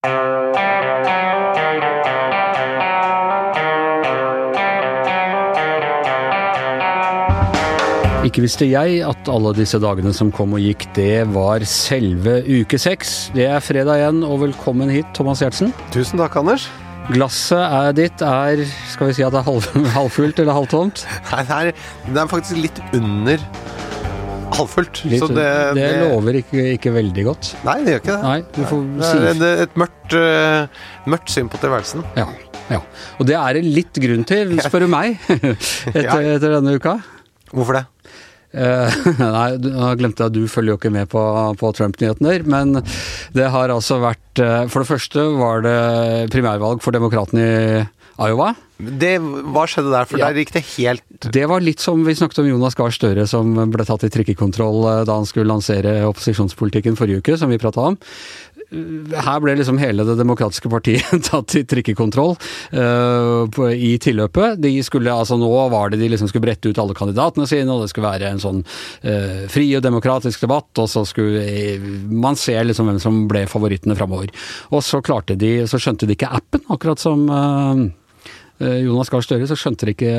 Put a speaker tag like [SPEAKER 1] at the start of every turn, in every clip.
[SPEAKER 1] Ikke visste jeg at alle disse dagene som kom og gikk, det var selve uke seks. Det er fredag igjen, og velkommen hit, Thomas Giertsen.
[SPEAKER 2] Tusen takk, Anders.
[SPEAKER 1] Glasset er ditt er Skal vi si at det er halv, halvfullt eller halvtomt?
[SPEAKER 2] Nei, det er, det er faktisk litt under halvfullt.
[SPEAKER 1] Litt,
[SPEAKER 2] så det,
[SPEAKER 1] det, lover ikke, ikke, veldig godt.
[SPEAKER 2] Nei, det gjør ikke det.
[SPEAKER 1] Nei, du får
[SPEAKER 2] det er et, et mørkt, uh, mørkt syn på tilværelsen.
[SPEAKER 1] Ja, ja. Og det er det litt grunn til, spør du meg, etter, etter denne uka.
[SPEAKER 2] Hvorfor det?
[SPEAKER 1] Eh, nei, nå glemte jeg at du følger jo ikke med på, på Trump-nyhetene. men det har altså vært eh, For det første var det primærvalg for demokratene i Iowa.
[SPEAKER 2] det hva skjedde der? For
[SPEAKER 1] Ja.
[SPEAKER 2] der gikk det helt
[SPEAKER 1] Det var litt som vi snakket om Jonas Gahr Støre som ble tatt i trikkekontroll eh, da han skulle lansere opposisjonspolitikken forrige uke, som vi prata om. Her ble liksom hele Det demokratiske partiet tatt i trikkekontroll uh, i tilløpet. De skulle, altså Nå var det de liksom skulle brette ut alle kandidatene sine, og det skulle være en sånn uh, fri og demokratisk debatt, og så skulle eh, man se liksom hvem som ble favorittene framover. Og så klarte de, så skjønte de ikke appen, akkurat som eh, eh, Jonas Gahr Støre, så skjønte ikke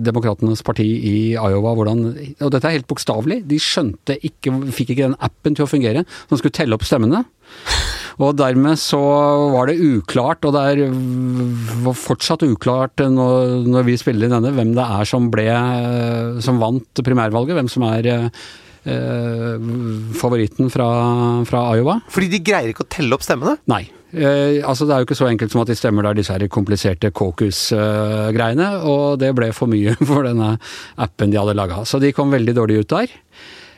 [SPEAKER 1] Demokratenes parti i Iowa hvordan Og dette er helt bokstavelig. De skjønte ikke, fikk ikke den appen til å fungere som skulle telle opp stemmene. Og dermed så var det uklart, og det er var fortsatt uklart når, når vi spiller inn denne, hvem det er som ble som vant primærvalget. Hvem som er eh, favoritten fra, fra Iowa.
[SPEAKER 2] Fordi de greier ikke å telle opp stemmene?
[SPEAKER 1] Nei. Eh, altså Det er jo ikke så enkelt som at de stemmer der disse her kompliserte caucus-greiene, og det ble for mye for denne appen de hadde laga. Så de kom veldig dårlig ut der.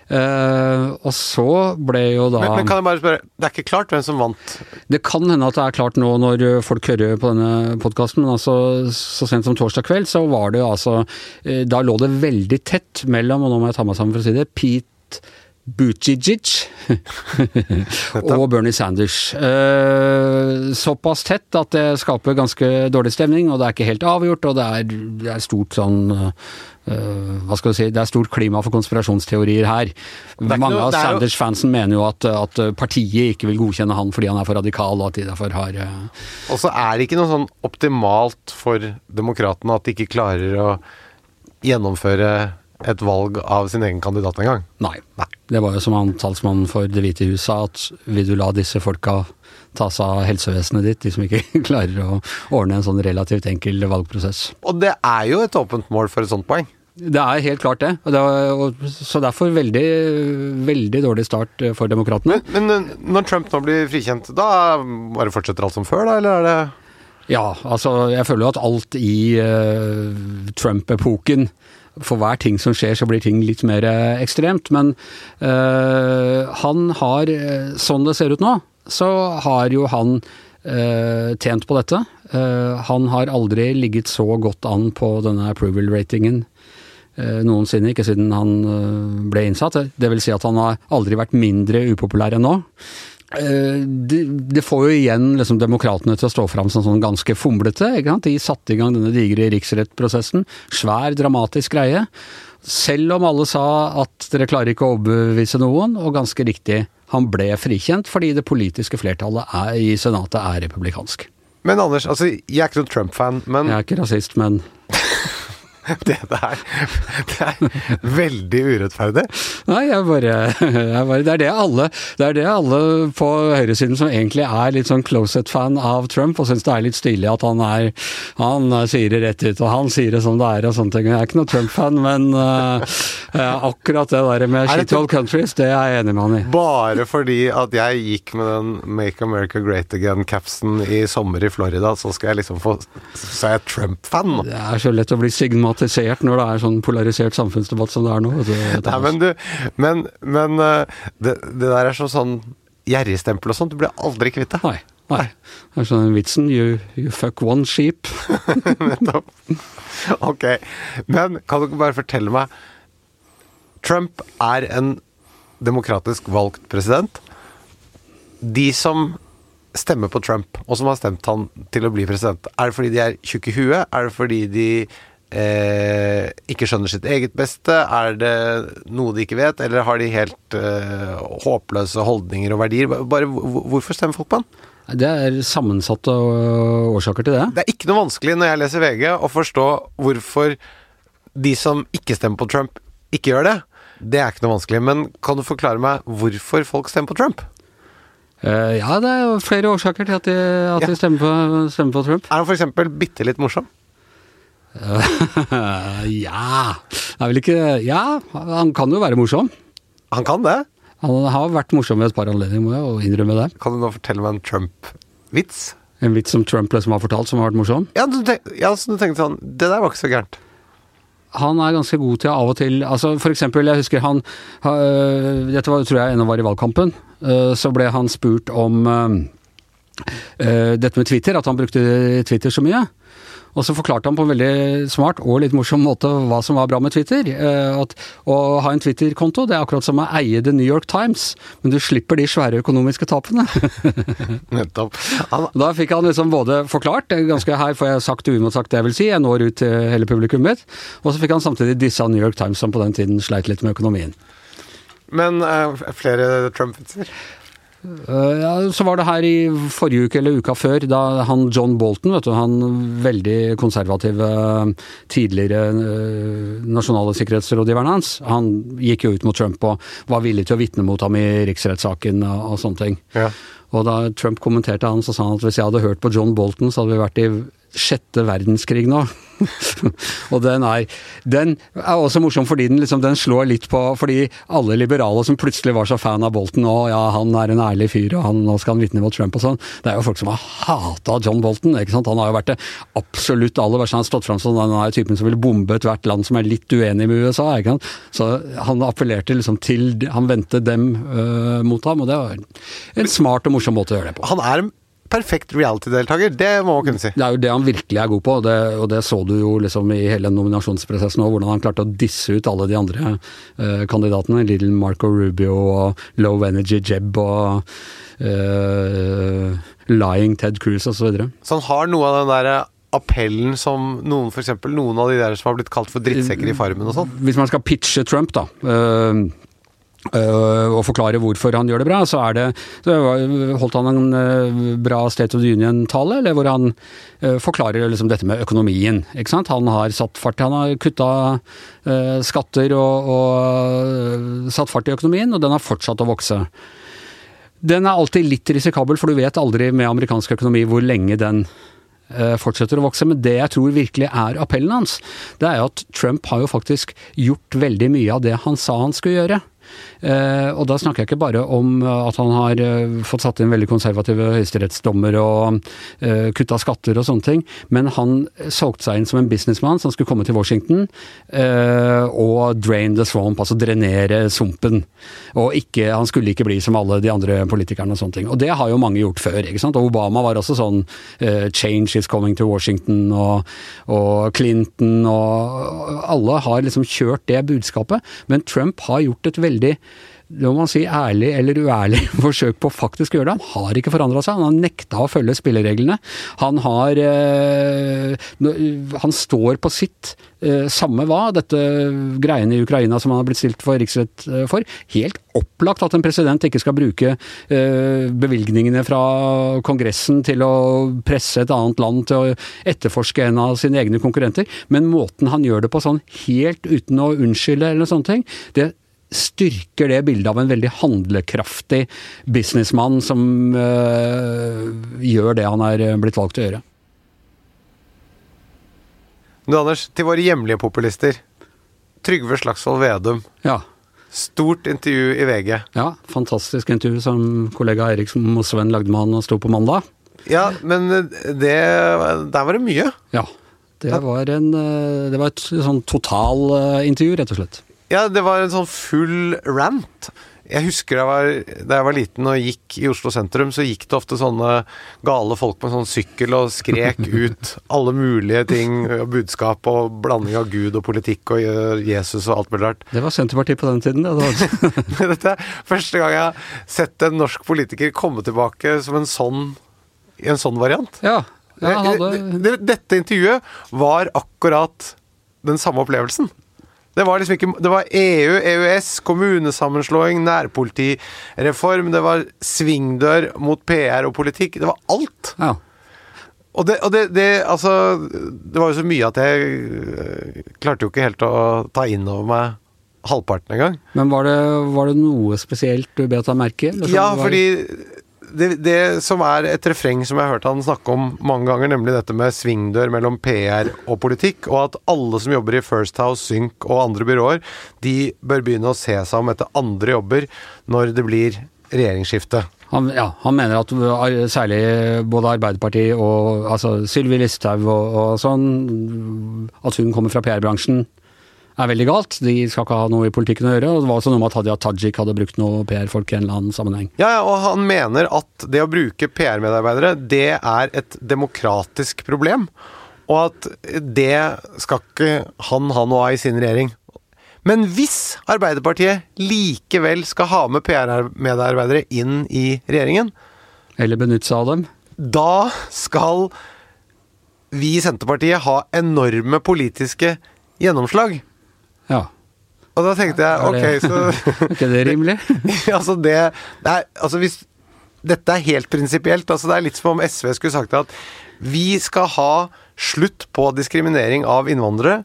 [SPEAKER 1] Eh, og så ble jo da
[SPEAKER 2] Men, men kan jeg bare spørre, det er ikke klart hvem som vant?
[SPEAKER 1] Det kan hende at det er klart nå når folk hører på denne podkasten, men altså så sent som torsdag kveld så var det jo altså eh, Da lå det veldig tett mellom, og nå må jeg ta meg sammen for å si det, Pete Buttigieg og Bernie Sanders. Eh, såpass tett at det skaper ganske dårlig stemning, og det er ikke helt avgjort, og det er, det er stort sånn uh, hva skal du si, Det er stort klima for konspirasjonsteorier her.
[SPEAKER 2] er
[SPEAKER 1] Mange
[SPEAKER 2] noe-
[SPEAKER 1] av
[SPEAKER 2] er
[SPEAKER 1] Sanders-fansen mener jo at, at partiet ikke vil godkjenne han fordi han er for radikal, og at de derfor har uh,
[SPEAKER 2] Og så er det ikke noe sånn optimalt for demokratene at de ikke klarer å gjennomføre et valg av sin egen kandidat engang.
[SPEAKER 1] Nei. Det var jo som han talsmannen for Det hvite hus sa, at vil du la disse folka ta seg av helsevesenet ditt, de som ikke klarer å ordne en sånn relativt enkel valgprosess.
[SPEAKER 2] Og det er jo et åpent mål for et sånt poeng.
[SPEAKER 1] Det er helt klart det. Og det og, så derfor veldig, veldig dårlig start for demokratene.
[SPEAKER 2] Men, men når Trump nå blir frikjent, da bare fortsetter alt som før, da? Eller er det
[SPEAKER 1] Ja, altså jeg føler jo at alt i uh, Trump-epoken for hver ting som skjer, så blir ting litt mer eh, ekstremt. Men øh, han har, eh, sånn det ser ut nå, så har jo han øh, tjent på dette. Uh, han har aldri ligget så godt an på denne approval-ratingen uh, noensinne, ikke siden han uh, ble innsatt. Det vil si at han har aldri vært mindre upopulær enn nå. Eh, Det, det får jo igjen liksom, demokratene til å stå fram som sånn ganske fomlete. De satte i gang denne digre riksrettprosessen. Svær, dramatisk greie. Selv om alle sa at dere klarer ikke å overbevise noen, og ganske riktig, han ble frikjent fordi det politiske flertallet er, i senatet er republikansk.
[SPEAKER 2] Men Anders, altså, jeg er ikke noen Trump-fan, men
[SPEAKER 1] Jeg er ikke rasist, men
[SPEAKER 2] det der Det er veldig urettferdig.
[SPEAKER 1] Nei, jeg bare, jeg bare Det er det alle Det er det alle på høyresiden som egentlig er litt sånn closet-fan av Trump, og syns det er litt stilig at han er Han sier det rett ut, og han sier det som det er og sånne ting. Jeg er ikke noe Trump-fan, men uh, akkurat det der med shit all countries, det er jeg enig med han i.
[SPEAKER 2] Bare fordi at jeg gikk med den Make America Great Again-capsen i sommer i Florida, så skal jeg liksom få Så er jeg Trump-fan.
[SPEAKER 1] Det er så lett å bli stigmatisert når det er sånn polarisert samfunnsdebatt som det er nå. Det, du.
[SPEAKER 2] Nei, men du Men, men eh, det, det der er så sånn gjerrigstempel og sånt. Du blir aldri kvitt det.
[SPEAKER 1] Nei. Nei. Det er sånn vitsen you, you fuck one sheep.
[SPEAKER 2] Nettopp. Ok. Men kan du ikke bare fortelle meg Trump er en demokratisk valgt president. De som stemmer på Trump, og som har stemt han til å bli president, er det fordi de er tjukke i huet? Er det fordi de eh, ikke skjønner sitt eget beste? Er det noe de ikke vet? Eller har de helt eh, håpløse holdninger og verdier? Bare Hvorfor stemmer folk på han?
[SPEAKER 1] Det er sammensatte øh, årsaker til det.
[SPEAKER 2] Det er ikke noe vanskelig når jeg leser VG å forstå hvorfor de som ikke stemmer på Trump, ikke gjør det. Det er ikke noe vanskelig. Men kan du forklare meg hvorfor folk stemmer på Trump?
[SPEAKER 1] Uh, ja, det er jo flere årsaker til at de, at
[SPEAKER 2] Ja.
[SPEAKER 1] de stemmer, på, stemmer på Trump.
[SPEAKER 2] Er han f.eks. bitte litt morsom?
[SPEAKER 1] ja Det er vel ikke Ja, han kan jo være morsom.
[SPEAKER 2] Han kan det.
[SPEAKER 1] Han har vært morsom ved et par anledninger, må jeg innrømme det.
[SPEAKER 2] Kan du nå fortelle meg en Trump-vits?
[SPEAKER 1] En vits som Trump liksom har fortalt, som har vært morsom.
[SPEAKER 2] Ja, du tenk, ja, så du tenkte sånn Det der var ikke så gærent.
[SPEAKER 1] Han er ganske god til av og til altså For eksempel, jeg husker han øh, Dette var, tror jeg ennå var i valgkampen. øh, så ble han spurt om øh, dette med Twitter, at han brukte Twitter så mye. Og så forklarte han på en veldig smart og litt morsom måte hva som var bra med Twitter. Eh, At å ha en Twitter-konto det er akkurat som å eie The New York Times, men du slipper de svære økonomiske tapene.
[SPEAKER 2] Nettopp.
[SPEAKER 1] Da fikk han liksom både forklart, er ganske her får jeg sagt uimotsagt det jeg vil si, jeg når ut til hele publikummet mitt, og så fikk han samtidig dissa New York Times som på den tiden sleit litt med økonomien.
[SPEAKER 2] men uh, flere Trump-vitser?
[SPEAKER 1] Eh, ja, så var det her i forrige uke eller uka før, da han John Bolton, vet du, han veldig konservative tidligere eh, nasjonale sikkerhetsrådgiveren hans, han gikk jo ut mot Trump og var villig til å vitne mot ham i riksrettssaken og, og sånne ting.
[SPEAKER 2] Ja.
[SPEAKER 1] Og da Trump kommenterte han, så sa han at hvis jeg hadde hørt på John Bolton, så hadde vi vært i sjette verdenskrig nå. og den er, den er også morsom fordi den, liksom, den slår litt på Fordi alle liberale som plutselig var så fan av Bolton, og ja, han er en ærlig fyr, og han, nå skal han vitne mot Trump og sånn. Det er jo folk som har hata John Bolton. ikke sant? Han har jo vært det absolutt aller verste. Han har stått fram som den er typen som ville bombe ethvert land som er litt uenig med USA. ikke sant? Så han appellerte liksom til Han vendte dem øh, mot ham, og det var en smart og morsom måte å gjøre det på.
[SPEAKER 2] Han er perfekt reality-deltaker, det må man kunne si.
[SPEAKER 1] Det er jo det han virkelig er god på, og det, og det så du jo liksom i hele nominasjonsprosessen òg, hvordan han klarte å disse ut alle de andre uh, kandidatene. Little Marco Rubio og Low Energy Jeb og uh, Lying Ted Cruz osv.
[SPEAKER 2] Så så han har noe av den der appellen som noen for eksempel, noen av de der som har blitt kalt for drittsekker i Farmen og sånn.
[SPEAKER 1] Hvis man skal pitche Trump, da. eh, og forklare hvorfor han gjør det bra, så er det så Holdt han en eh, bra State of the Union-tale, eller hvor han eh, forklarer liksom dette med økonomien. ikke sant? Han har satt fart, han har kutta skatter og, og satt fart i økonomien, og den har fortsatt å vokse. Den er alltid litt risikabel, for du vet aldri med amerikansk økonomi hvor lenge den fortsetter å vokse. Men det jeg tror virkelig er appellen hans, det er jo at Trump har jo faktisk gjort veldig mye av det han sa han skulle gjøre. Eh, og da snakker jeg ikke bare om eh, at han har eh, fått satt inn veldig konservative høyesterettsdommer og kutta skatter og sånne ting, men han solgte seg inn som en businessmann som skulle komme til Washington og drain the swamp, altså drenere sumpen. Og ikke, han skulle ikke bli som alle de andre politikerne og sånne ting. Og det har jo mange gjort før, ikke sant. Og Obama var også sånn change is coming to Washington, og, og Clinton og alle har liksom kjørt det budskapet, men Trump har gjort et veldig det må man si ærlig eller uærlig forsøk på faktisk å gjøre det. Han har ikke forandra seg, han har nekta å følge spillereglene. Han har eh, Han står på sitt, eh, samme hva, dette greiene i Ukraina som han har blitt stilt for riksrett eh, for. Helt opplagt at en president ikke skal bruke eh, bevilgningene fra Kongressen til å presse et annet land til å etterforske en av sine egne konkurrenter, men måten han gjør det på sånn helt uten å unnskylde eller sånne ting, det styrker det bildet av en veldig handlekraftig businessmann som øh, gjør det han er blitt valgt til å gjøre.
[SPEAKER 2] Du Anders, til våre hjemlige populister. Trygve Slagsvold Vedum.
[SPEAKER 1] Ja.
[SPEAKER 2] Stort intervju i VG.
[SPEAKER 1] ja, fantastisk intervju som kollega Erik Mosven lagde med han og sto på mandag.
[SPEAKER 2] Ja, men det Der var det mye.
[SPEAKER 1] Ja. Det var, en, det var et sånn totalintervju, rett og slett.
[SPEAKER 2] Ja, det var en sånn full rant. Jeg husker jeg var, da jeg var liten og gikk i Oslo sentrum, så gikk det ofte sånne gale folk på en sånn sykkel og skrek ut alle mulige ting og budskap og blanding av Gud og politikk og eh, Jesus og alt mulig rart.
[SPEAKER 1] Det var Senterpartiet på den tiden. Det
[SPEAKER 2] Dette er første gang jeg har sett en norsk politiker komme tilbake som en sånn, i en sånn variant.
[SPEAKER 1] ja, ja, han hadde
[SPEAKER 2] Det- det- Dette intervjuet var akkurat den samme opplevelsen. Det var liksom ikke Det var EU, EØS, kommunesammenslåing, nærpolitireform, det var svingdør mot PR og politikk. Det var alt.
[SPEAKER 1] Ja.
[SPEAKER 2] Og det, og det, det Altså, det var jo så mye at jeg øh, klarte jo ikke helt å ta inn over meg halvparten engang.
[SPEAKER 1] Men var det, var det noe spesielt du bet deg merke i?
[SPEAKER 2] Ja, fordi det, det som er et refreng som jeg har hørt han snakke om mange ganger, nemlig dette med svingdør mellom PR og politikk, og at alle som jobber i First House, Sync og andre byråer, de bør begynne å se seg om etter andre jobber når det blir regjeringsskifte.
[SPEAKER 1] Han, ja, han mener at særlig både Arbeiderpartiet og altså Sylvi Listhaug og, og sånn, at hun kommer fra PR-bransjen, er veldig galt. De skal ikke ha noe i politikken å gjøre. og Det var også noe med at Hadia Tajik hadde brukt noe PR-folk i en eller annen sammenheng.
[SPEAKER 2] Ja, ja, og han mener at det å bruke PR-medarbeidere, det er et demokratisk problem. Og at det skal ikke han ha noe av i sin regjering. Men hvis Arbeiderpartiet likevel skal ha med PR-medarbeidere inn i regjeringen,
[SPEAKER 1] Eller benytte seg av dem.
[SPEAKER 2] da skal vi i Senterpartiet ha enorme politiske gjennomslag.
[SPEAKER 1] Ja.
[SPEAKER 2] Og da tenkte jeg ok,
[SPEAKER 1] det-
[SPEAKER 2] så
[SPEAKER 1] Er ikke det rimelig?
[SPEAKER 2] altså det, er, altså hvis Dette er helt prinsipielt. Altså det er litt som om SV skulle sagt at vi skal ha slutt på diskriminering av innvandrere.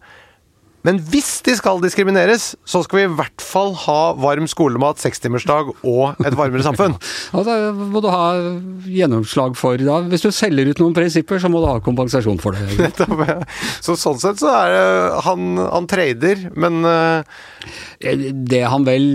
[SPEAKER 2] Men hvis de skal diskrimineres, så skal vi i hvert fall ha varm skolemat, sekstimersdag og et varmere samfunn.
[SPEAKER 1] Og da må du ha gjennomslag for da. Hvis du selger ut noen prinsipper, så må du ha kompensasjon for det.
[SPEAKER 2] Nettopp, ja. Så sånn sett så er det Han, han trader, men eh,
[SPEAKER 1] Det han vel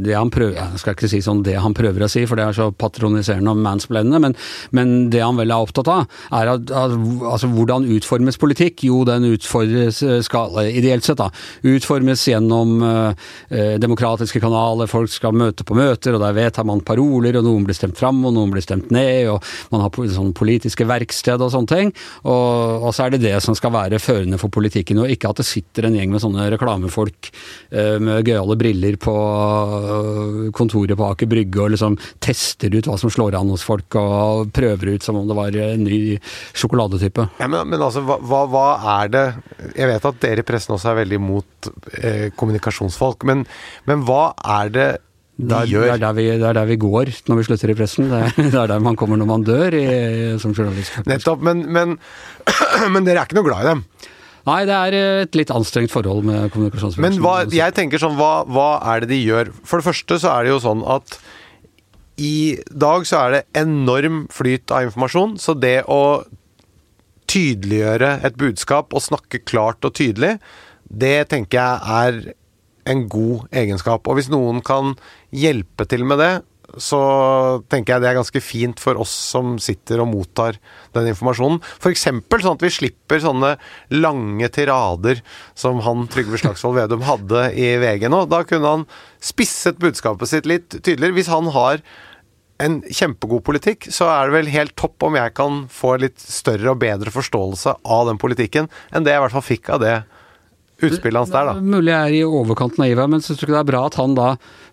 [SPEAKER 1] det han prøver, Jeg skal ikke si sånn det han prøver å si, for det er så patroniserende og mansplainende, men, men det han vel er opptatt av, er at, at altså, hvordan utformes politikk? Jo, den utfordres skal, ideelt sett, da. Utformes gjennom eh, demokratiske kanaler, folk skal møte på møter, og der vedtar man paroler, og noen blir stemt fram, og noen blir stemt ned, og man har sånn politiske verksted og sånne ting. Og, og så er det det som skal være førende for politikken, og ikke at det sitter en gjeng med sånne reklamefolk eh, med gøyale briller på øh, kontoret på Aker Brygge og liksom tester ut hva som slår an hos folk, og prøver ut som om det var en ny sjokoladetype.
[SPEAKER 2] Ja, men, men altså, hva, hva er det Jeg vet at dere i pressen også er veldig mot eh, kommunikasjonsfolk, men, men hva er det de
[SPEAKER 1] Det gjør? det, er der vi, det er der vi går når vi slutter i pressen. Det er, det er der man kommer når man dør i, som journalist.
[SPEAKER 2] Nettopp, men, men, men dere er ikke noe glad i dem.
[SPEAKER 1] Nei, det er et litt anstrengt forhold med
[SPEAKER 2] Men hva, jeg tenker sånn, hva, hva er det de gjør? For det første så er det jo sånn at i dag så er det enorm flyt av informasjon, så det å tydeliggjøre et budskap og snakke klart og tydelig, det tenker jeg er en god egenskap. Og hvis noen kan hjelpe til med det, så tenker jeg det er ganske fint for oss som sitter og mottar den informasjonen. F.eks. sånn at vi slipper sånne lange tirader som han Trygve Slagsvold Vedum hadde i VG nå. Da kunne han spisset budskapet sitt litt tydeligere. Hvis han har en kjempegod politikk, så er det vel helt topp om jeg kan få litt større og bedre forståelse av den politikken enn det jeg i hvert fall fikk av det utspillet hans der, da.
[SPEAKER 1] Mulig jeg er i overkant naiv, her, men syns du ikke det er bra at han da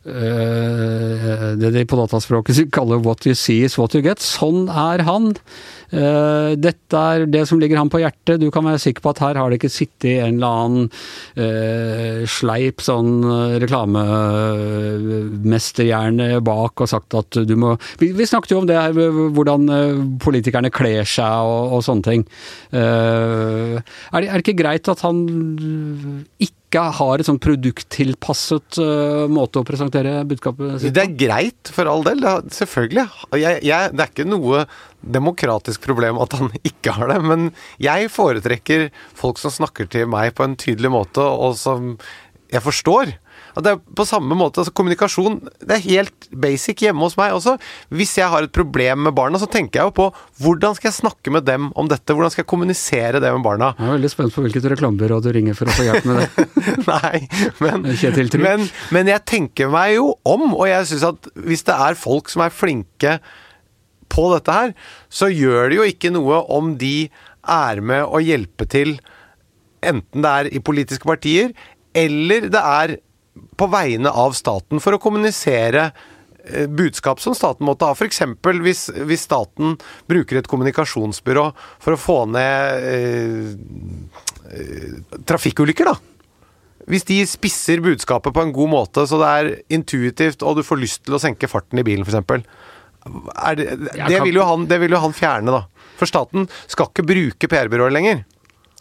[SPEAKER 1] Det de på dataspråket kaller 'what you see is what you get'. Sånn er han. Eh, dette er det som ligger ham på hjertet. Du kan være sikker på at her har det ikke sittet en eller annen eh, sleip sånn eh, reklamemesterhjerne bak og sagt at du må Vi, snakket jo om det her, hvordan eh, politikerne kler seg og, og sånne ting. Eh, er, det, er det ikke greit at han ikke har et sånn produkttilpasset uh, måte å presentere budskapet sitt
[SPEAKER 2] Det er greit, for all del. Er, selvfølgelig. Jeg, jeg, det er ikke noe demokratisk problem at han ikke har det, men jeg foretrekker folk som snakker til meg på en tydelig måte, og som jeg forstår. Og det er på samme måte, altså Kommunikasjon det er helt basic hjemme hos meg også. Hvis jeg har et problem med barna, så tenker jeg jo på hvordan skal jeg snakke med dem om dette? Hvordan skal jeg kommunisere det med barna?
[SPEAKER 1] Jeg er veldig spent på hvilket reklamebyrå du ringer for å få hjelp med det.
[SPEAKER 2] Nei, men, men, men jeg tenker meg jo om, og jeg syns at hvis det er folk som er flinke på dette her, så gjør det jo ikke noe om de er med å hjelpe til, enten det er i politiske partier, eller det er på vegne av staten, for å kommunisere eh, budskap som staten måtte ha. F.eks. Hvis, hvis staten bruker et kommunikasjonsbyrå for å få ned eh, eh, trafikkulykker, da. hvis de spisser budskapet på en god måte, så det er intuitivt, og du får lyst til å senke farten i bilen, f.eks. Det, det, vil jo han, det vil jo han fjerne, da. For staten skal ikke bruke PR-byråer lenger.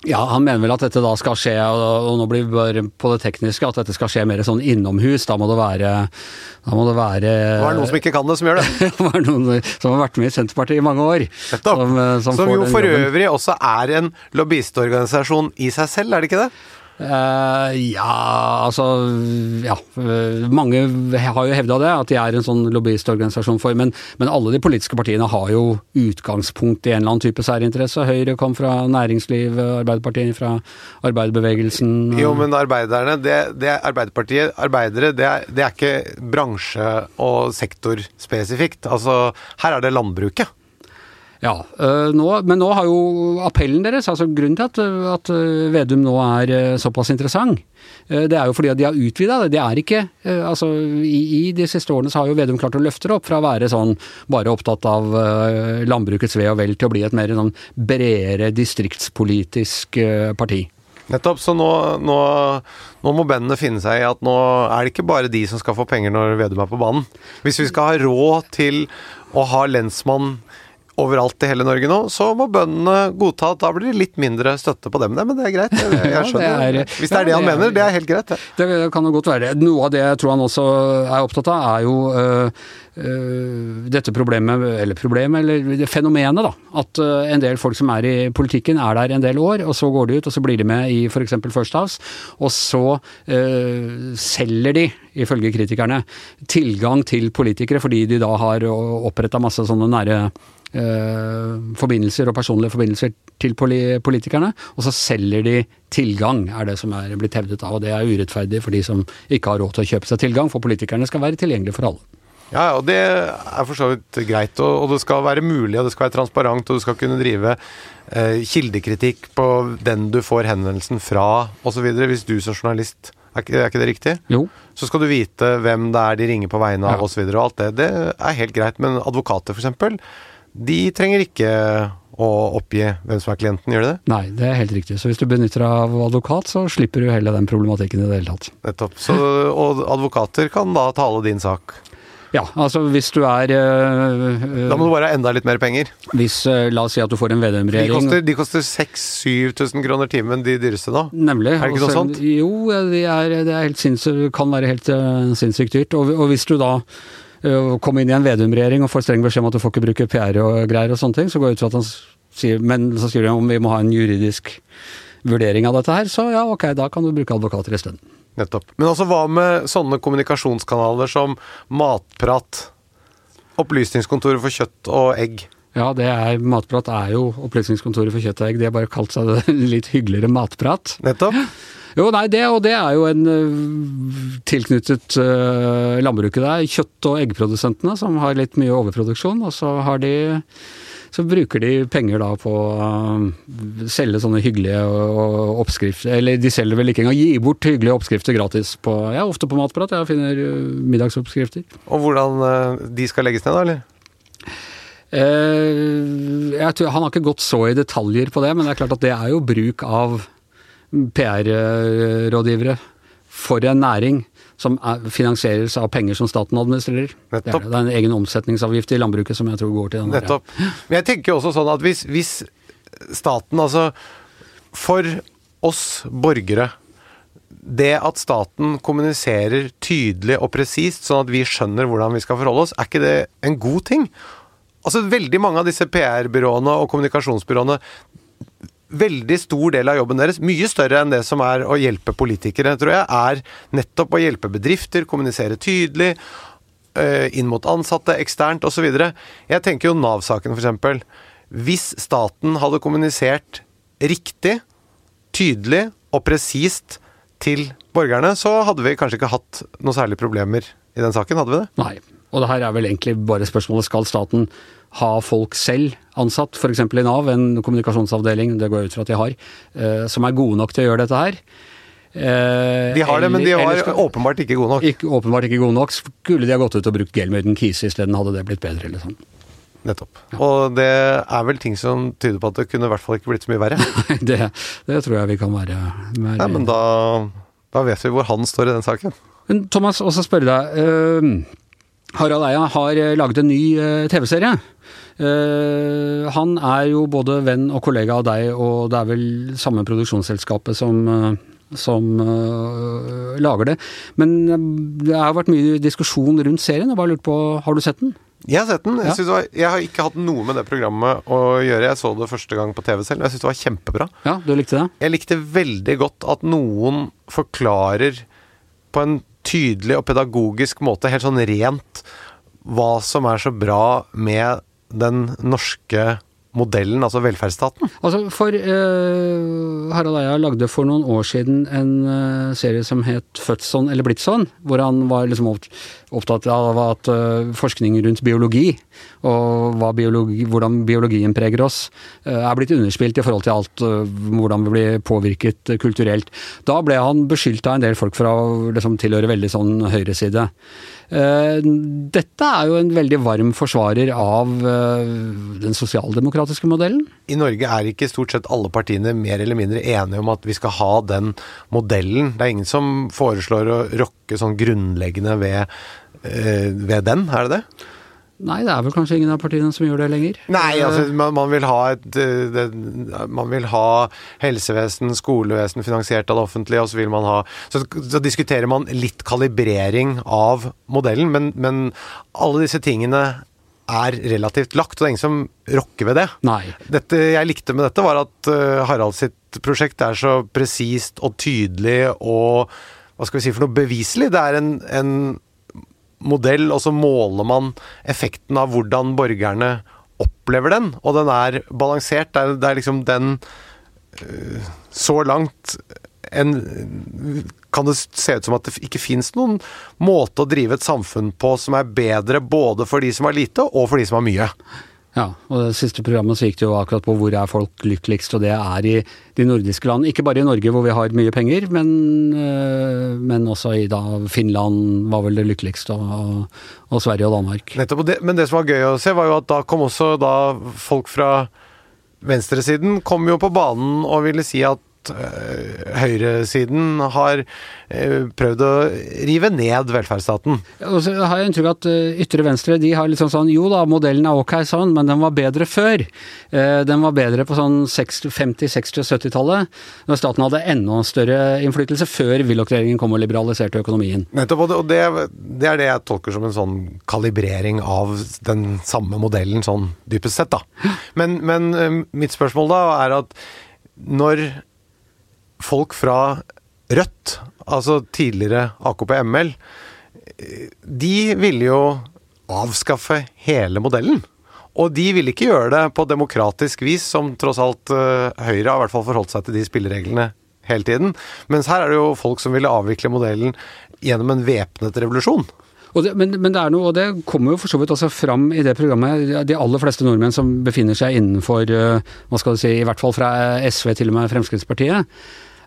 [SPEAKER 1] Ja, han mener vel at dette da skal skje, og nå blir vi bare på det tekniske, at dette skal skje mer sånn innomhus. Da må det være Da må det være
[SPEAKER 2] Det var noen som ikke kan det, som gjør det.
[SPEAKER 1] det er noen som har vært med i Senterpartiet i mange år.
[SPEAKER 2] Som, eh, som, som jo for øvrig også er en lobbyistorganisasjon i seg selv, er det ikke det?
[SPEAKER 1] Uh, ja, altså Ja. Mange har jo hevda det, at de er en sånn lobbyistorganisasjon for men, men, alle de politiske partiene har jo utgangspunkt i en eller annen type særinteresse. Høyre kom fra næringsliv, Arbeiderpartiet fra arbeiderbevegelsen.
[SPEAKER 2] Jo, men arbeiderne, det, det er Arbeiderpartiet, arbeidere, det er, det er ikke bransje- og sektorspesifikt. Altså, her er det landbruket.
[SPEAKER 1] Ja, øh, nå, men nå har jo appellen deres, altså grunnen til at, at øh, Vedum nå er øh, såpass interessant, det er jo fordi at de har utvida det. Det er ikke Altså, i, i, de siste årene så har jo Vedum klart å løfte det opp fra å være sånn bare opptatt av landbrukets ve og vel til å bli et mer sånn bredere distriktspolitisk parti.
[SPEAKER 2] Nettopp. Så nå, nå, nå, må bøndene finne seg i at nå er det ikke bare de som skal få penger når Vedum er på banen. Hvis vi skal ha råd til å ha lensmann overalt i hele Norge nå, så må bøndene godta at da blir det litt mindre støtte på dem. Nei, men det er greit. Jeg, jeg skjønner. ja, det er, Hvis det er det han det er, mener, det er helt greit.
[SPEAKER 1] Det. det kan jo godt være. det. Noe av det jeg tror han også er opptatt av, er jo øh, dette problemet, eller problemet, eller fenomenet, da. At uh, en del folk som er i politikken er der en del år, og så går de ut, og så blir de med i f.eks. First House, og så selger de, ifølge kritikerne, tilgang til politikere fordi de da har oppretta masse sånne nære forbindelser og personlige forbindelser til politikerne, og så selger de tilgang, er det som er blitt hevdet av. Og det er urettferdig for de som ikke har råd til å kjøpe seg tilgang, for politikerne skal være tilgjengelige for alle.
[SPEAKER 2] Ja, og det er for så vidt greit. Og, det skal være mulig, og det skal være transparent, og du skal kunne drive eh, kildekritikk på den du får henvendelsen fra, osv. Hvis du som journalist er ikke, er ikke, det riktig?
[SPEAKER 1] Jo.
[SPEAKER 2] Så skal du vite hvem det er de ringer på vegne av, ja. osv. Og, så og alt det. Det er helt greit. Men advokater, f.eks de trenger ikke å oppgi hvem som er klienten, gjør de det?
[SPEAKER 1] Nei, det er helt riktig. Så hvis du benytter deg av advokat, så slipper du hele den problematikken i det hele tatt.
[SPEAKER 2] Nettopp. Så, og advokater kan da tale din sak?
[SPEAKER 1] Ja, altså hvis du er øh,
[SPEAKER 2] Da må du bare ha enda litt mer penger?
[SPEAKER 1] Hvis, øh, La oss si at du får en Vedum-regjering
[SPEAKER 2] De koster, koster 6000-7000 kroner timen, de dyreste nå?
[SPEAKER 1] Nemlig.
[SPEAKER 2] Er det ikke noe sånt?
[SPEAKER 1] Jo, det, er, det er helt sinnssykt, kan være helt sinnssykt dyrt. Og, og hvis du da komme inn i en Vedum-regjering og får streng beskjed om at du får ikke bruke PR og greier og sånne ting, så går jeg ut fra at han sier Men så skriver de om vi må ha en juridisk vurdering av dette her, så ja, ok, da kan du bruke advokater isteden.
[SPEAKER 2] Nettopp. Men altså hva med sånne kommunikasjonskanaler som Matprat, Opplysningskontoret for kjøtt og egg?
[SPEAKER 1] Ja, det er, Matprat er jo Opplysningskontoret for kjøtt og egg. De har bare kalt seg det litt hyggeligere Matprat.
[SPEAKER 2] Nettopp.
[SPEAKER 1] Jo, nei, det, og det er jo en uh, tilknyttet uh, landbruket der. Kjøtt- og eggprodusentene som har litt mye overproduksjon, og så har de så bruker de penger da på å uh, selge sånne hyggelige oppskrifter Eller de selger vel ikke engang, gi bort hyggelige oppskrifter gratis på Ja, ofte på Matprat. Jeg finner middagsoppskrifter.
[SPEAKER 2] Og hvordan de skal legges ned, da, eller?
[SPEAKER 1] Eh, tror, han har ikke gått så i detaljer på det, men det er klart at det er jo bruk av PR-rådgivere for en næring som finansieres av penger som staten administrerer. Nettopp. Det er, det er en egen omsetningsavgift i landbruket som jeg tror går til den.
[SPEAKER 2] Nettopp. Men jeg tenker også sånn at hvis, hvis staten, altså For oss borgere det at staten kommuniserer tydelig og presist, sånn at vi skjønner hvordan vi skal forholde oss, er ikke det en god ting? Altså, Veldig mange av disse PR-byråene og kommunikasjonsbyråene veldig stor del av jobben deres, mye større enn det som er å hjelpe politikere, tror jeg, er nettopp å hjelpe bedrifter, kommunisere tydelig, eh, inn mot ansatte, eksternt osv. Jeg tenker jo Nav-saken, f.eks. Hvis staten hadde kommunisert riktig, tydelig og presist til borgerne, så hadde vi kanskje ikke hatt noe særlig problemer i den saken, hadde vi det?
[SPEAKER 1] Nei. Og det her er vel egentlig bare spørsmålet skal staten ha folk selv ansatt, f.eks. i Nav, en kommunikasjonsavdeling, det går jeg ut fra at de har, eh, som er gode nok til å gjøre dette her.
[SPEAKER 2] Eh, de har det, men de var skal, åpenbart ikke gode nok.
[SPEAKER 1] Ikke, åpenbart ikke gode nok. Skulle de ha gått ut og brukt Gelmøyden Kise isteden, hadde det blitt bedre. eller sånn.
[SPEAKER 2] Nettopp. Ja. Og det er vel ting som tyder på at det kunne i hvert fall ikke blitt så mye verre?
[SPEAKER 1] Det, det, tror jeg vi kan være,
[SPEAKER 2] være. Nei, men da Da vet vi hvor han står i den saken.
[SPEAKER 1] Men Thomas, også spørre deg. Uh, Harald Eia har eh, laget en ny uh, TV-serie. Uh, han er jo både venn og kollega av deg, og det er vel samme produksjonsselskapet som, som lager det. Men det har vært mye diskusjon rundt serien. Jeg bare lurte på, Har du sett den?
[SPEAKER 2] Jeg har sett den. Jeg,
[SPEAKER 1] Ja.
[SPEAKER 2] var, jeg har ikke hatt noe med det programmet å gjøre. Jeg så det første gang på TV selv, og jeg syns det var kjempebra.
[SPEAKER 1] Ja, du likte det?
[SPEAKER 2] Jeg likte veldig godt at noen forklarer på en tydelig og pedagogisk måte, helt sånn rent, hva som er så bra med den norske modellen, altså velferdsstaten.
[SPEAKER 1] Altså, for eh, Harald Eia lagde for noen år siden en eh, serie som het 'Født sånn eller blitt sånn', hvor han var liksom opp- opptatt av at eh, forskning rundt biologi, og biologi, hvordan biologien preger oss, eh, er blitt underspilt i forhold til alt eh, hvordan vi blir påvirket kulturelt. Da ble han beskyldt av en del folk for å liksom, tilhøre veldig sånn høyreside. Eh, Dette er jo en veldig varm forsvarer av den sosialdemokratiske modellen.
[SPEAKER 2] I Norge er ikke stort sett alle partiene mer eller mindre enige om at vi skal ha den modellen. Det er ingen som foreslår å rokke sånn grunnleggende ved, eh, ved den, er det det?
[SPEAKER 1] Nei, det er vel kanskje ingen av partiene som gjør det lenger.
[SPEAKER 2] Nei, altså man, man vil ha et eh, det, Man vil ha helsevesen, skolevesen finansiert av det offentlige, og så vil man ha Så, så diskuterer man litt kalibrering av modellen, men, men alle disse tingene er relativt lagt, og det er ingen som rokker ved det.
[SPEAKER 1] Nei.
[SPEAKER 2] Dette jeg likte med dette, var at uh, Harald sitt prosjekt er så presist og tydelig og hva skal vi si for noe beviselig. Det er en, en modell, og så måler man effekten av hvordan borgerne opplever den, og den er balansert. Det er, det er liksom den øh, Så langt en, kan det se ut som at det ikke fins noen måte å drive et samfunn på som er bedre både for de som har lite, og for de som har mye.
[SPEAKER 1] Ja, og det siste programmet så gikk det jo akkurat på hvor er folk lykkeligst, og det er i de nordiske land. Ikke bare i Norge hvor vi har mye penger, men, øh, men også i da Finland var vel det lykkeligste, og, og Sverige og Danmark.
[SPEAKER 2] Nettopp, og det, Men det som var gøy å se, var jo at da kom også da folk fra venstresiden kom jo på banen og ville si at øh, høyresiden har øh, prøvd å rive ned velferdsstaten.
[SPEAKER 1] Og så har jeg inntrykk av at øh, ytre venstre de har litt sånn sånn Jo da, modellen er ok sånn, men den var bedre før. Eh, Den var bedre på sånn 60, 50-, 60- og 70-tallet, når staten hadde enda større innflytelse, før Willoch-regjeringen kom og liberaliserte økonomien.
[SPEAKER 2] Nettopp, og det, det, er det jeg tolker som en sånn kalibrering av den samme modellen, sånn dypest sett, da. Men, men mitt spørsmål da er at når folk fra Rødt, altså tidligere AKP-ML, de ville jo avskaffe hele modellen. Og de ville ikke gjøre det på demokratisk vis, som tross alt øh, Høyre har i hvert fall forholdt seg til de spillereglene hele tiden. Mens her er det jo folk som ville avvikle modellen gjennom en væpnet revolusjon.
[SPEAKER 1] Det, men, men det er noe, og det kommer jo for så vidt også fram i det programmet. De aller fleste nordmenn som befinner seg innenfor, eh, hva skal du si, i hvert fall fra SV til og med Fremskrittspartiet,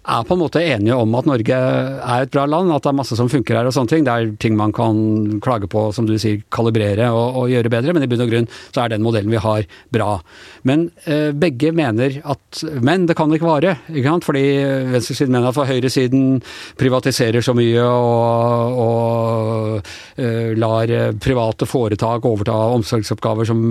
[SPEAKER 1] er på en måte enige om at Norge er et bra land, at det er masse som funker her og sånne ting. Det er ting man kan klage på, som du sier, kalibrere og, og gjøre bedre, men i bunn og grunn så er den modellen vi har bra. Men eh, begge mener at Men det kan ikke vare, ikke sant? Fordi venstresiden mener at for høyresiden privatiserer så mye og, og eh, lar private foretak overta omsorgsoppgaver som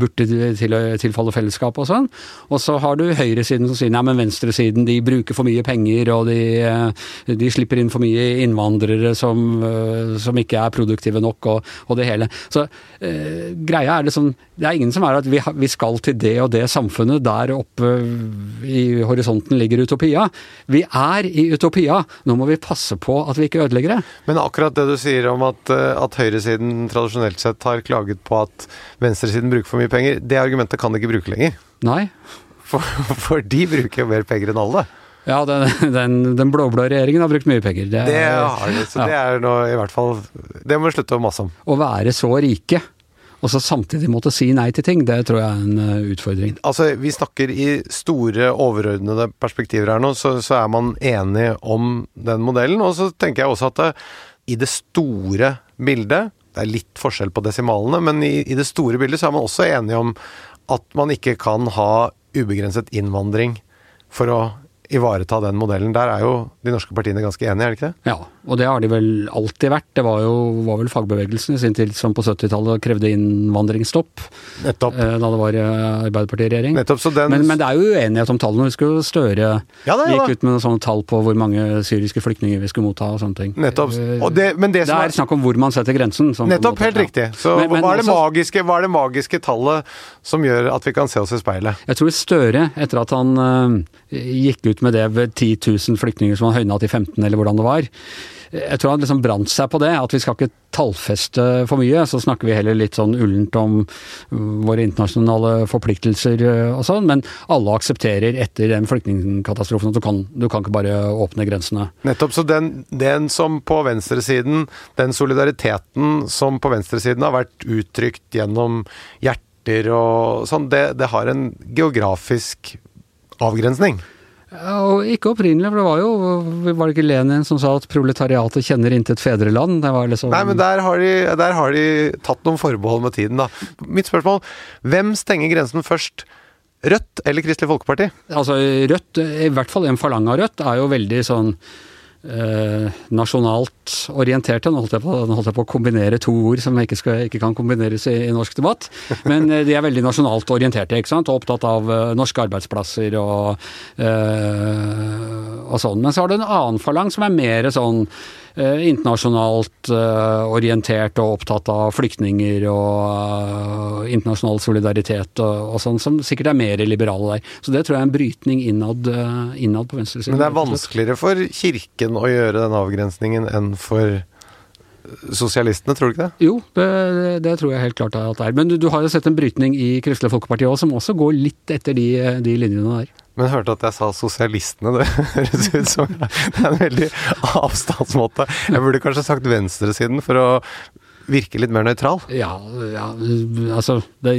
[SPEAKER 1] burde til, tilfalle fellesskapet og sånn. Og så har du høyresiden som sier nei, men venstresiden de bruker for mye penger, og de, eh, de slipper inn for mye innvandrere som, eh, som ikke er produktive nok, og, og det hele. Så eh, greia er liksom Det er ingen som er at vi, vi skal til det og det samfunnet. Der oppe i horisonten ligger utopia. Vi er i utopia. Nå må vi passe på at vi ikke ødelegger det.
[SPEAKER 2] Men akkurat det du sier om at, eh, at høyresiden tradisjonelt sett har klaget på at venstresiden bruker for mye penger, det argumentet kan de ikke bruke lenger.
[SPEAKER 1] Nei.
[SPEAKER 2] For, for de bruker jo mer penger enn alle.
[SPEAKER 1] Ja, den, den, den blå-blå regjeringen har brukt mye penger. Det,
[SPEAKER 2] Det har de, så
[SPEAKER 1] ja.
[SPEAKER 2] det er nå i hvert fall Det må vi slutte å mase om.
[SPEAKER 1] Å være så rike, og så samtidig måtte si nei til ting, det tror jeg er en eh, utfordring.
[SPEAKER 2] Altså, Vi snakker i store, overordnede perspektiver her nå, så, så er man enig om den modellen. Og så tenker jeg også at det, i det store bildet Det er litt forskjell på desimalene, men i, i det store bildet så er man også enig om at man ikke kan ha ubegrenset innvandring for å ivareta den modellen. Der er jo de norske partiene ganske enige, er det ikke det?
[SPEAKER 1] Ja, og det har de vel alltid vært. Det var jo var vel fagbevegelsen i sin tid som på 70-tallet krevde innvandringsstopp.
[SPEAKER 2] Nettopp.
[SPEAKER 1] Eh, da det var eh, Arbeiderparti-regjering.
[SPEAKER 2] Nettopp, så den...
[SPEAKER 1] Men, men, det er jo uenighet om tallene. Husker du Støre
[SPEAKER 2] ja, det,
[SPEAKER 1] gikk ut med sånne tall på hvor mange syriske flyktninger vi skulle motta og sånne ting.
[SPEAKER 2] Nettopp.
[SPEAKER 1] Og
[SPEAKER 2] det, det,
[SPEAKER 1] det, er snakk om hvor man setter grensen.
[SPEAKER 2] Nettopp, helt riktig. Så men, men hva, er også, magiske, hva, er det magiske, tallet som gjør at vi kan se oss i speilet?
[SPEAKER 1] Jeg tror Støre, etter at han uh, gikk ut med det ved 10 000 flyktninger som han høyna til 15, eller hvordan det var. Jeg tror han liksom brant seg på det, at vi skal ikke tallfeste for mye. Så snakker vi heller litt sånn ullent om våre internasjonale forpliktelser og sånn, men alle aksepterer etter den flyktningkatastrofen at du kan, du kan ikke bare åpne grensene.
[SPEAKER 2] Nettopp. Så den, den som på venstresiden, den solidariteten som på venstresiden har vært uttrykt gjennom hjerter og sånn, det, det har en geografisk avgrensning?
[SPEAKER 1] Ja, og ikke opprinnelig, for det var jo Var det ikke Lenin som sa at proletariatet kjenner intet fedreland? Det var liksom
[SPEAKER 2] Nei, men der har, de, der har de tatt noen forbehold med tiden, da. Mitt spørsmål hvem stenger grensen først? Rødt eller Kristelig Folkeparti?
[SPEAKER 1] Altså Rødt, i hvert fall en falang av Rødt, er jo veldig sånn eh, nasjonalt orienterte. Nå holdt, på, nå holdt, jeg på, å kombinere to ord som ikke, skal, ikke kan kombineres i, i, norsk debatt. Men eh, de er veldig nasjonalt orienterte ikke sant? og opptatt av eh, norske arbeidsplasser og, og sånn. Men så har du en annen falang som er mer sånn internasjonalt eh, orientert og opptatt av flyktninger og eh, internasjonal solidaritet og, og, sånn, som sikkert er mer liberale der. Så det tror jeg er en brytning innad, innad på venstresiden.
[SPEAKER 2] Men det er vanskeligere for Kirken å gjøre den avgrensningen enn for sosialistene, tror du ikke det?
[SPEAKER 1] Jo, det, det, tror jeg helt klart at det er. Men du, du har jo sett en brytning i Kristelig Folkeparti òg, som også går litt etter de, de linjene der.
[SPEAKER 2] Men jeg hørte at jeg sa sosialistene. Det høres ut som det er en veldig avstandsmåte. Jeg burde kanskje sagt venstresiden for å virke litt mer nøytral?
[SPEAKER 1] Ja, ja altså det,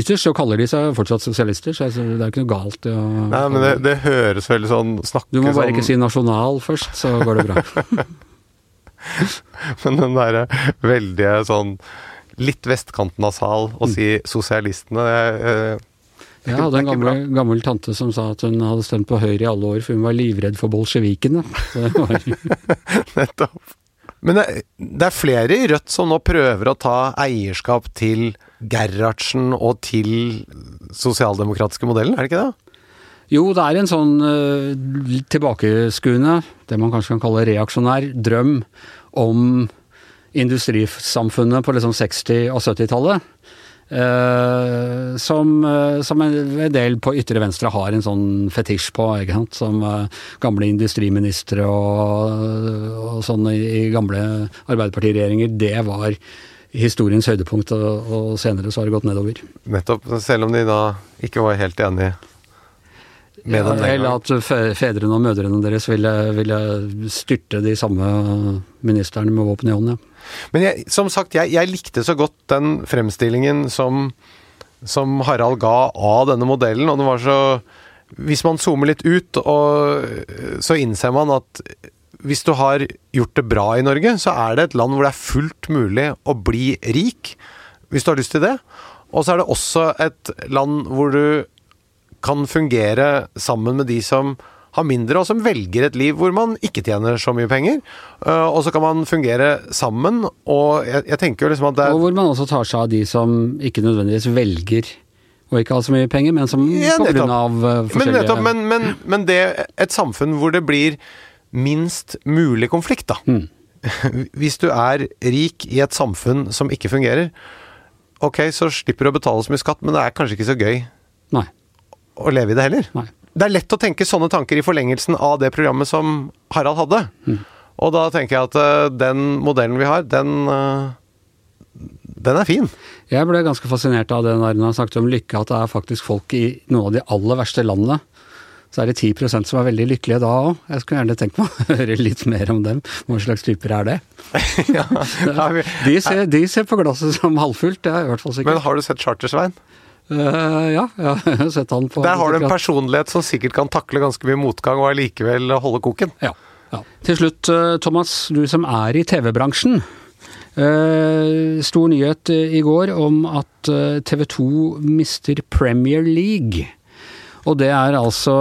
[SPEAKER 1] Ytterst så kaller de seg fortsatt sosialister, så det er ikke noe galt i å
[SPEAKER 2] Nei, men det, det høres veldig sånn snakke
[SPEAKER 1] Du må bare
[SPEAKER 2] sånn
[SPEAKER 1] ikke si nasjonal først, så går det bra.
[SPEAKER 2] men den derre veldige sånn litt vestkanten av sal å si sosialistene det,
[SPEAKER 1] jeg hadde en gammel, gammel, tante som sa at hun hadde stemt på Høyre i alle år, for hun var livredd for bolsjevikene.
[SPEAKER 2] Nettopp. Men det, det, er flere i Rødt som nå prøver å ta eierskap til Gerhardsen og til sosialdemokratiske modellen, er det ikke det?
[SPEAKER 1] Jo, det er en sånn uh, tilbakeskuende, det man kanskje kan kalle reaksjonær, drøm om industrisamfunnet på liksom 60- og 70-tallet. Uh, som, uh, som, en del på ytre venstre har en sånn fetisj på, ikke sant? som uh, gamle industriministre og, og sånn i, i gamle arbeiderpartiregjeringer. Det var historiens høydepunkt, og, og, senere så har det gått nedover.
[SPEAKER 2] Nettopp, selv om de da ikke var helt enige med den
[SPEAKER 1] Eller at fedrene og mødrene deres ville, ville styrte de samme ministrene med våpen i hånden, ja.
[SPEAKER 2] Men jeg, som sagt, jeg, jeg, likte så godt den fremstillingen som, som Harald ga av denne modellen, og det var så Hvis man zoomer litt ut, og, så innser man at hvis du har gjort det bra i Norge, så er det et land hvor det er fullt mulig å bli rik, hvis du har lyst til det. Og så er det også et land hvor du kan fungere sammen med de som har mindre, og som velger et liv hvor man ikke tjener så mye penger. Uh, og så kan man fungere sammen, og jeg, jeg tenker jo liksom at det er
[SPEAKER 1] Og hvor man også tar seg av de som ikke nødvendigvis velger og ikke har så mye penger, men som ja, på grunn av uh, forskjellige
[SPEAKER 2] men, nettopp, men, men, men, det et samfunn hvor det blir minst mulig konflikt, da. Mm. Hvis du er rik i et samfunn som ikke fungerer, ok, så slipper du å betale så mye skatt, men det er kanskje ikke så gøy
[SPEAKER 1] Nei.
[SPEAKER 2] Å leve i det heller.
[SPEAKER 1] Nei
[SPEAKER 2] det er lett å tenke sånne tanker i forlengelsen av det programmet som Harald hadde. Mm. Og da tenker jeg at uh, den modellen vi har, den uh, den er fin.
[SPEAKER 1] Jeg ble ganske fascinert av det når han snakket om lykke, at det er faktisk folk i noen av de aller verste landene. Så er det 10% som er veldig lykkelige da òg. Jeg skulle gjerne tenkt meg å høre litt mer om dem. Hva slags typer er det? ja, de, ser, de, ser, på glasset som halvfullt, det er i hvert fall sikkert.
[SPEAKER 2] Men har du sett Chartersvein?
[SPEAKER 1] Uh, ja, jeg har sett han på
[SPEAKER 2] Der har du en personlighet som sikkert kan takle ganske mye motgang og allikevel holde koken.
[SPEAKER 1] Ja, ja. Til slutt, eh, Thomas, du som er i TV-bransjen. Uh, stor nyhet i går om at TV 2 mister Premier League. Og det er altså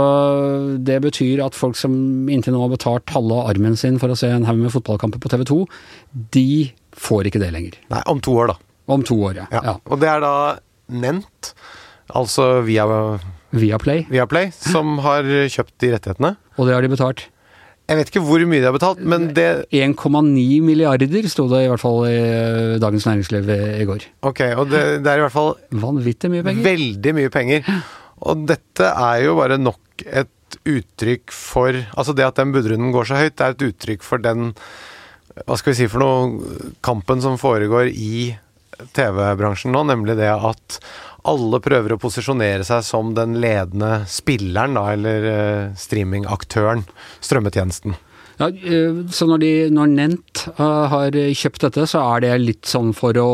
[SPEAKER 1] Det betyr at folk som inntil nå har betalt halve armen sin for å se en haug med fotballkamper på TV 2, de får ikke det lenger.
[SPEAKER 2] Nei, om to år, da.
[SPEAKER 1] Om to år, ja.
[SPEAKER 2] Ja.
[SPEAKER 1] ja.
[SPEAKER 2] Og det er da Nent, altså via
[SPEAKER 1] Viaplay.
[SPEAKER 2] Viaplay, som har kjøpt de rettighetene.
[SPEAKER 1] Og det har de betalt.
[SPEAKER 2] Jeg vet ikke hvor mye de har betalt, men det
[SPEAKER 1] 1,9 milliarder sto det i hvert fall i eh, Dagens Næringsliv i går.
[SPEAKER 2] Ok, og det, det er i hvert fall
[SPEAKER 1] Vanvittig mye penger.
[SPEAKER 2] veldig mye penger. Og dette er jo bare nok et uttrykk for Altså det at den budrunden går så høyt, det er et uttrykk for den Hva skal vi si for noe Kampen som foregår i TV-bransjen nå, nemlig det at alle prøver å posisjonere seg som den ledende spilleren, da, eller eh, streamingaktøren, strømmetjenesten.
[SPEAKER 1] Ja, eh, så når, de, når Nent eh, har kjøpt dette, så er det litt sånn for å,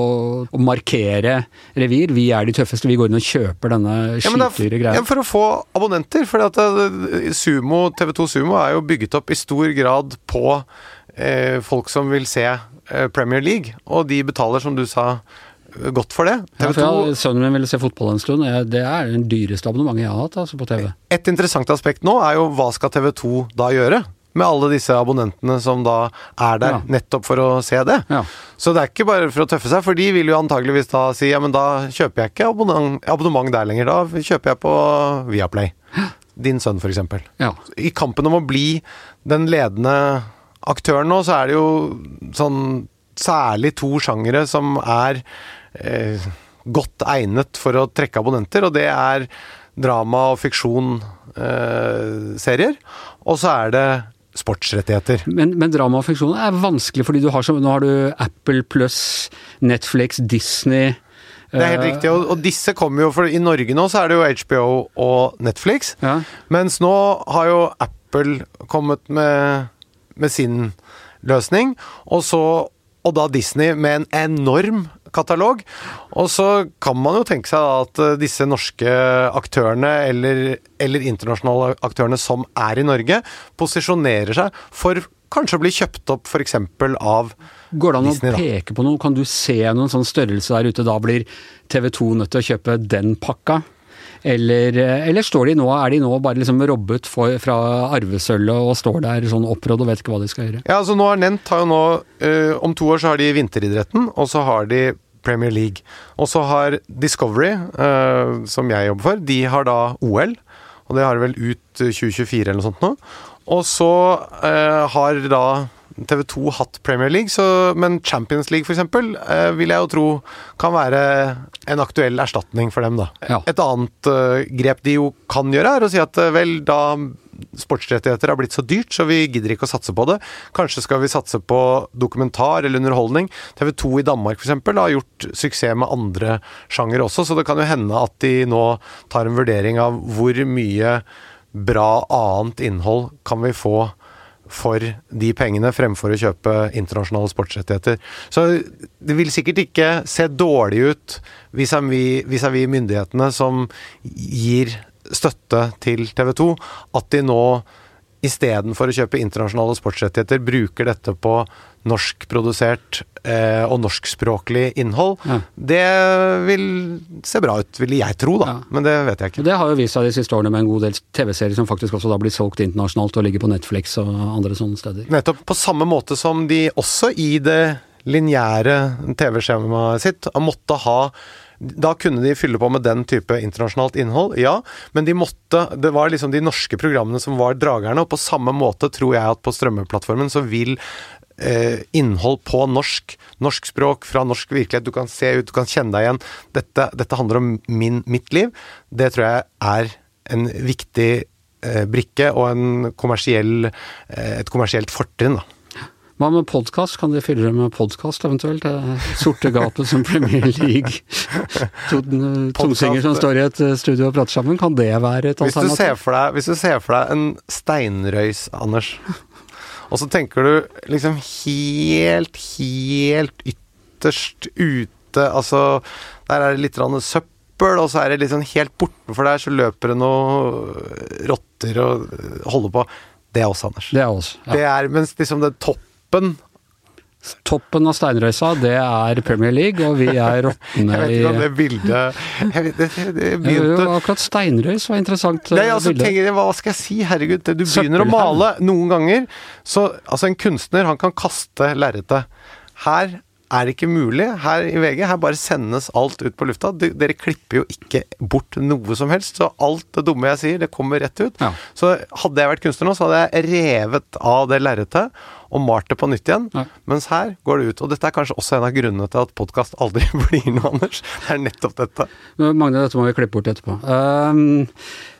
[SPEAKER 1] å markere revir. Vi er de tøffeste, vi går inn og kjøper denne
[SPEAKER 2] Ja,
[SPEAKER 1] greia.
[SPEAKER 2] ja, for å få abonnenter. For eh, Sumo, TV2 Sumo er jo bygget opp i stor grad på eh, folk som vil se Premier League, og de betaler, som du sa, eh, godt for det. TV2
[SPEAKER 1] for sønnen min ville se fotball en stund, det er den dyreste abonnementet jeg har hatt altså, på TV.
[SPEAKER 2] Et interessant aspekt nå er jo hva skal TV2 da gjøre? Med alle disse abonnentene som da er der
[SPEAKER 1] Ja.
[SPEAKER 2] nettopp for å se det.
[SPEAKER 1] Ja.
[SPEAKER 2] Så det er ikke bare for å tøffe seg, for de vil jo antageligvis da si ja, men da kjøper jeg ikke abonnement, abonnement der lenger, da kjøper jeg på Viaplay. Din sønn, eksempel.
[SPEAKER 1] Ja.
[SPEAKER 2] I kampen om å bli den ledende aktøren nå, så er det jo sånn særlig to sjangere som er eh, godt egnet for å trekke abonnenter, og det er drama og fiksjon-serier. og så er det sportsrettigheter.
[SPEAKER 1] Men, men drama og fiksjon er vanskelig, fordi du har så, nå har du Apple pluss Netflix, Disney
[SPEAKER 2] Det er helt
[SPEAKER 1] eh,
[SPEAKER 2] riktig, og, og disse kommer jo For i Norge nå så er det jo HBO og Netflix.
[SPEAKER 1] Ja.
[SPEAKER 2] Mens nå har jo Apple kommet med, med sin løsning, og så og da Disney med en enorm katalog. Og så kan man jo tenke seg at eh, disse norske aktørene, eller, eller internasjonale aktørene som er i Norge, posisjonerer seg for kanskje å bli kjøpt opp f.eks. av
[SPEAKER 1] Går det an å
[SPEAKER 2] Disney, da.
[SPEAKER 1] peke på noe? Kan du se noen sånn størrelse der ute? Da blir TV 2 nødt til å kjøpe den pakka? Eller, eh, eller står de nå, er de nå bare liksom robbet for, fra arvesølvet og står der sånn opprådd og vet ikke hva de skal gjøre?
[SPEAKER 2] Ja, altså nå har Nent har jo nå eh, Om to år så har de vinteridretten, og så har de Premier League. Og så har Discovery, eh, som jeg jobber for, de har da OL. Og det har de vel ut eh, 2024 eller noe sånt nå. Og så eh, har da TV 2 hatt Premier League, så, men Champions League f.eks. Eh, vil jeg jo tro kan være en aktuell erstatning for dem, da.
[SPEAKER 1] Ja.
[SPEAKER 2] Et annet eh, grep de jo kan gjøre, er å si at eh, vel, da sportsrettigheter har blitt så dyrt, så vi gidder ikke å satse på det. Kanskje skal vi satse på dokumentar eller underholdning. TV 2 i Danmark f.eks. har gjort suksess med andre sjangere også, så det kan jo hende at de nå tar en vurdering av hvor mye bra annet innhold kan vi få for de pengene, fremfor å kjøpe internasjonale sportsrettigheter. Så det vil sikkert ikke se dårlig ut vis-à-vis vis-à-vis myndighetene som gir støtte til TV 2, at de nå istedenfor å kjøpe internasjonale sportsrettigheter, bruker dette på norskprodusert eh, og norskspråklig innhold.
[SPEAKER 1] Ja.
[SPEAKER 2] Det vil se bra ut, ville jeg tro, da.
[SPEAKER 1] Ja.
[SPEAKER 2] Men det vet jeg ikke.
[SPEAKER 1] Det har jo vist seg de siste årene med en god del TV-serier som faktisk også da blir solgt internasjonalt og ligger på Netflix og andre sånne steder.
[SPEAKER 2] Nettopp på samme måte som de også i det lineære TV-skjemaet sitt måtte ha da kunne de fylle på med den type internasjonalt innhold, ja. Men de måtte Det var liksom de norske programmene som var dragerne, og på samme måte tror jeg at på strømmeplattformen så vil eh, innhold på norsk, norsk språk, fra norsk virkelighet, du kan se ut, du kan kjenne deg igjen. Dette, dette handler om min, mitt liv. Det tror jeg er en viktig eh, brikke og en kommersiell, eh, et kommersielt fortrinn, da.
[SPEAKER 1] Hva med podkast? Kan de fylle det med podkast eventuelt? Sorte gapet som Premier League. To tungsinger som står i et studio og prater sammen, kan det være et
[SPEAKER 2] Hvis du, ser for deg, hvis du ser for deg en steinrøys, Anders, og så tenker du liksom helt, helt ytterst ute Altså, der er det litt søppel, og så er det liksom helt bortenfor der, så løper det noen rotter og holder på. Det er oss, Anders.
[SPEAKER 1] Det er oss.
[SPEAKER 2] Det er, mens liksom det toppen
[SPEAKER 1] Toppen av steinrøysa, det er Premier League, og vi er råtne
[SPEAKER 2] Jeg vet ikke om det bildet jeg vet, det, det, det
[SPEAKER 1] Jo,
[SPEAKER 2] begynte
[SPEAKER 1] akkurat steinrøys var interessant eh,
[SPEAKER 2] Nei, altså, tenker Hva skal jeg si? Herregud, du begynner å male noen ganger. Så altså, en kunstner, han kan kaste lerretet. Her er det ikke mulig. Her i VG her bare sendes alt ut på lufta. Dere klipper jo ikke bort noe som helst. Så alt det dumme jeg sier, det kommer rett ut.
[SPEAKER 1] Ja.
[SPEAKER 2] Så hadde jeg vært kunstner nå, så hadde jeg revet av det lerretet og malt det på nytt igjen.
[SPEAKER 1] Ja.
[SPEAKER 2] Mens her går det ut. Og dette er kanskje også en av grunnene til at podkast aldri blir noe, Anders. Det er nettopp dette.
[SPEAKER 1] Magne, dette må vi klippe bort etterpå. Um,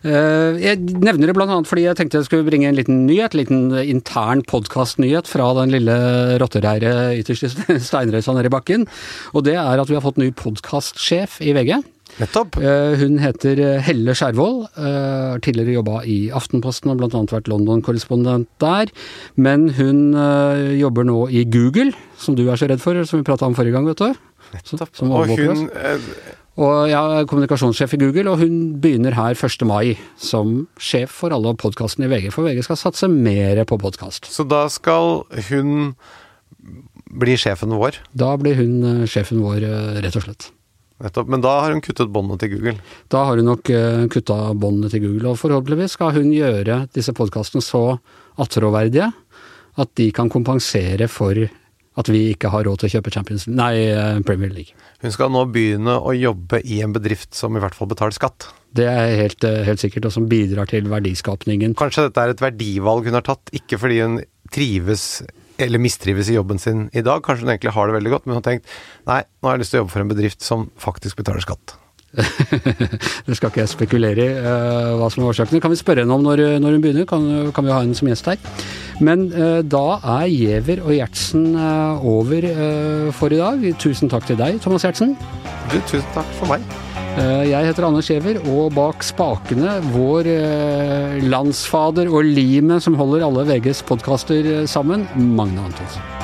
[SPEAKER 1] uh, jeg nevner det annet fordi jeg tenkte jeg skulle bringe en liten nyhet, en liten intern podkastnyhet fra den lille rottereiret ytterst i steinrøysa nede i bakken. Og det er at vi har fått ny podkastsjef i VG.
[SPEAKER 2] Nettopp.
[SPEAKER 1] Eh, Hun heter Helle Skjervold. eh, Har tidligere jobba i Aftenposten og bl.a. vært London-korrespondent der. Men hun eh, jobber nå i Google, som du er så redd for, som vi prata om forrige gang, vet du.
[SPEAKER 2] Nettopp.
[SPEAKER 1] Som
[SPEAKER 2] Og hun eh,
[SPEAKER 1] Og er kommunikasjonssjef i Google, og hun begynner her 1. mai som sjef for alle podkastene i VG. For VG skal satse mer på podkast.
[SPEAKER 2] Så da skal hun bli sjefen vår.
[SPEAKER 1] Da blir hun eh, sjefen vår, eh, rett og slett.
[SPEAKER 2] Nettopp. Men da har hun kuttet båndet til Google.
[SPEAKER 1] Da har hun nok uh, kutta båndene til Google, og forhåpentligvis skal hun gjøre disse podkastene så attråverdige at de kan kompensere for at vi ikke har råd til å kjøpe Champions Nei, eh, Premier League.
[SPEAKER 2] Hun skal nå begynne å jobbe i en bedrift som i hvert fall betaler skatt.
[SPEAKER 1] Det er helt, eh, helt sikkert, og som bidrar til verdiskapningen.
[SPEAKER 2] Kanskje dette er et verdivalg hun har tatt, ikke fordi hun trives eller mistrives i jobben sin i dag. Kanskje hun egentlig har det veldig godt, men hun har tenkt nei, nå har jeg lyst til å jobbe for en bedrift som faktisk betaler skatt.
[SPEAKER 1] det skal ikke jeg spekulere i uh, hva som er årsakene. Kan vi spørre henne om når, når hun begynner? Kan, kan vi ha henne som gjest her? Men uh, da er Giæver og Gjertsen uh, over for i dag. Tusen takk til deg, Thomas Gjertsen.
[SPEAKER 2] Du, tusen takk for meg.
[SPEAKER 1] Eh, jeg heter Anders Giæver, og bak spakene vår eh, landsfader og limet som holder alle VGs podkaster sammen, Magne Antonsen.